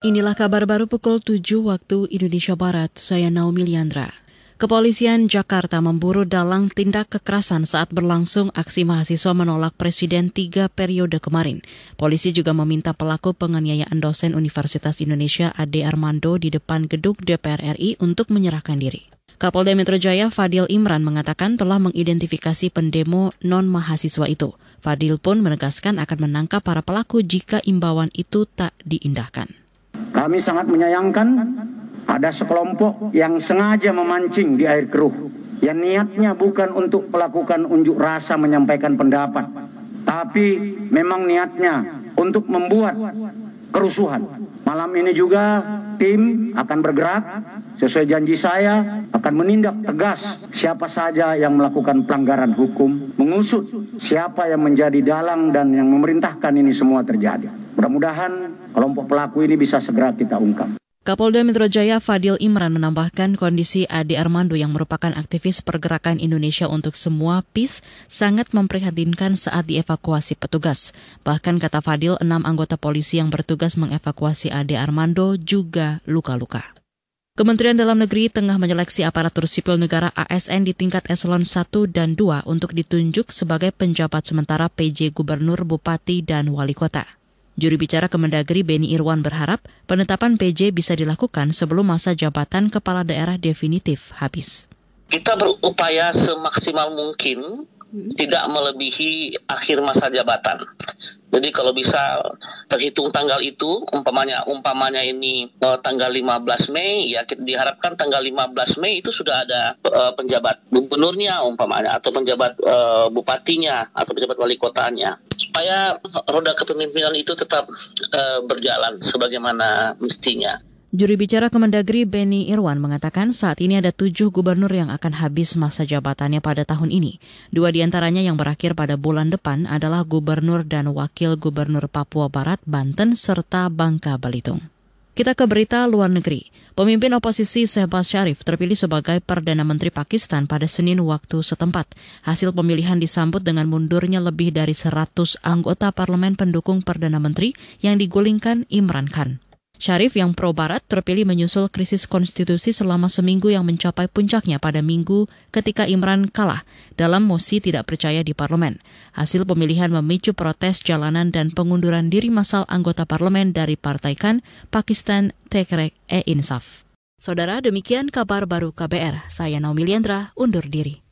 Inilah kabar baru pukul 7 waktu Indonesia Barat, saya Naomi Liandra. Kepolisian Jakarta memburu dalang tindak kekerasan saat berlangsung aksi mahasiswa menolak Presiden tiga periode kemarin. Polisi juga meminta pelaku penganiayaan dosen Universitas Indonesia Ade Armando di depan gedung DPR RI untuk menyerahkan diri. Kapolda Metro Jaya Fadil Imran mengatakan telah mengidentifikasi pendemo non-mahasiswa itu. Fadil pun menegaskan akan menangkap para pelaku jika imbauan itu tak diindahkan. Kami sangat menyayangkan ada sekelompok yang sengaja memancing di air keruh. Yang niatnya bukan untuk melakukan unjuk rasa menyampaikan pendapat. Tapi memang niatnya untuk membuat kerusuhan. Malam ini juga tim akan bergerak sesuai janji saya akan menindak tegas siapa saja yang melakukan pelanggaran hukum, mengusut siapa yang menjadi dalang dan yang memerintahkan ini semua terjadi. Mudah-mudahan kelompok pelaku ini bisa segera kita ungkap. Kapolda Metro Jaya Fadil Imran menambahkan kondisi Ade Armando yang merupakan aktivis pergerakan Indonesia untuk semua PIS sangat memprihatinkan saat dievakuasi petugas. Bahkan kata Fadil, enam anggota polisi yang bertugas mengevakuasi Ade Armando juga luka-luka. Kementerian Dalam Negeri tengah menyeleksi aparatur sipil negara ASN di tingkat eselon 1 dan 2 untuk ditunjuk sebagai penjabat sementara PJ Gubernur, Bupati, dan Wali Kota. Juru bicara Kemendagri Beni Irwan berharap penetapan PJ bisa dilakukan sebelum masa jabatan kepala daerah definitif habis. Kita berupaya semaksimal mungkin tidak melebihi akhir masa jabatan. Jadi kalau bisa terhitung tanggal itu, umpamanya umpamanya ini uh, tanggal 15 Mei, ya diharapkan tanggal 15 Mei itu sudah ada uh, penjabat gubernurnya umpamanya atau penjabat uh, bupatinya atau penjabat wali kotanya supaya roda kepemimpinan itu tetap uh, berjalan sebagaimana mestinya. Juri bicara Kemendagri Beni Irwan mengatakan saat ini ada tujuh gubernur yang akan habis masa jabatannya pada tahun ini. Dua di antaranya yang berakhir pada bulan depan adalah gubernur dan wakil gubernur Papua Barat, Banten, serta Bangka Belitung. Kita ke berita luar negeri. Pemimpin oposisi Shehbaz Sharif terpilih sebagai Perdana Menteri Pakistan pada Senin waktu setempat. Hasil pemilihan disambut dengan mundurnya lebih dari 100 anggota parlemen pendukung Perdana Menteri yang digulingkan Imran Khan. Syarif yang pro-barat terpilih menyusul krisis konstitusi selama seminggu yang mencapai puncaknya pada minggu ketika Imran kalah dalam mosi tidak percaya di parlemen. Hasil pemilihan memicu protes jalanan dan pengunduran diri massal anggota parlemen dari Partai KAN, Pakistan Tehreek-e-Insaf. Saudara, demikian kabar baru KBR. Saya Naomi Liandra, undur diri.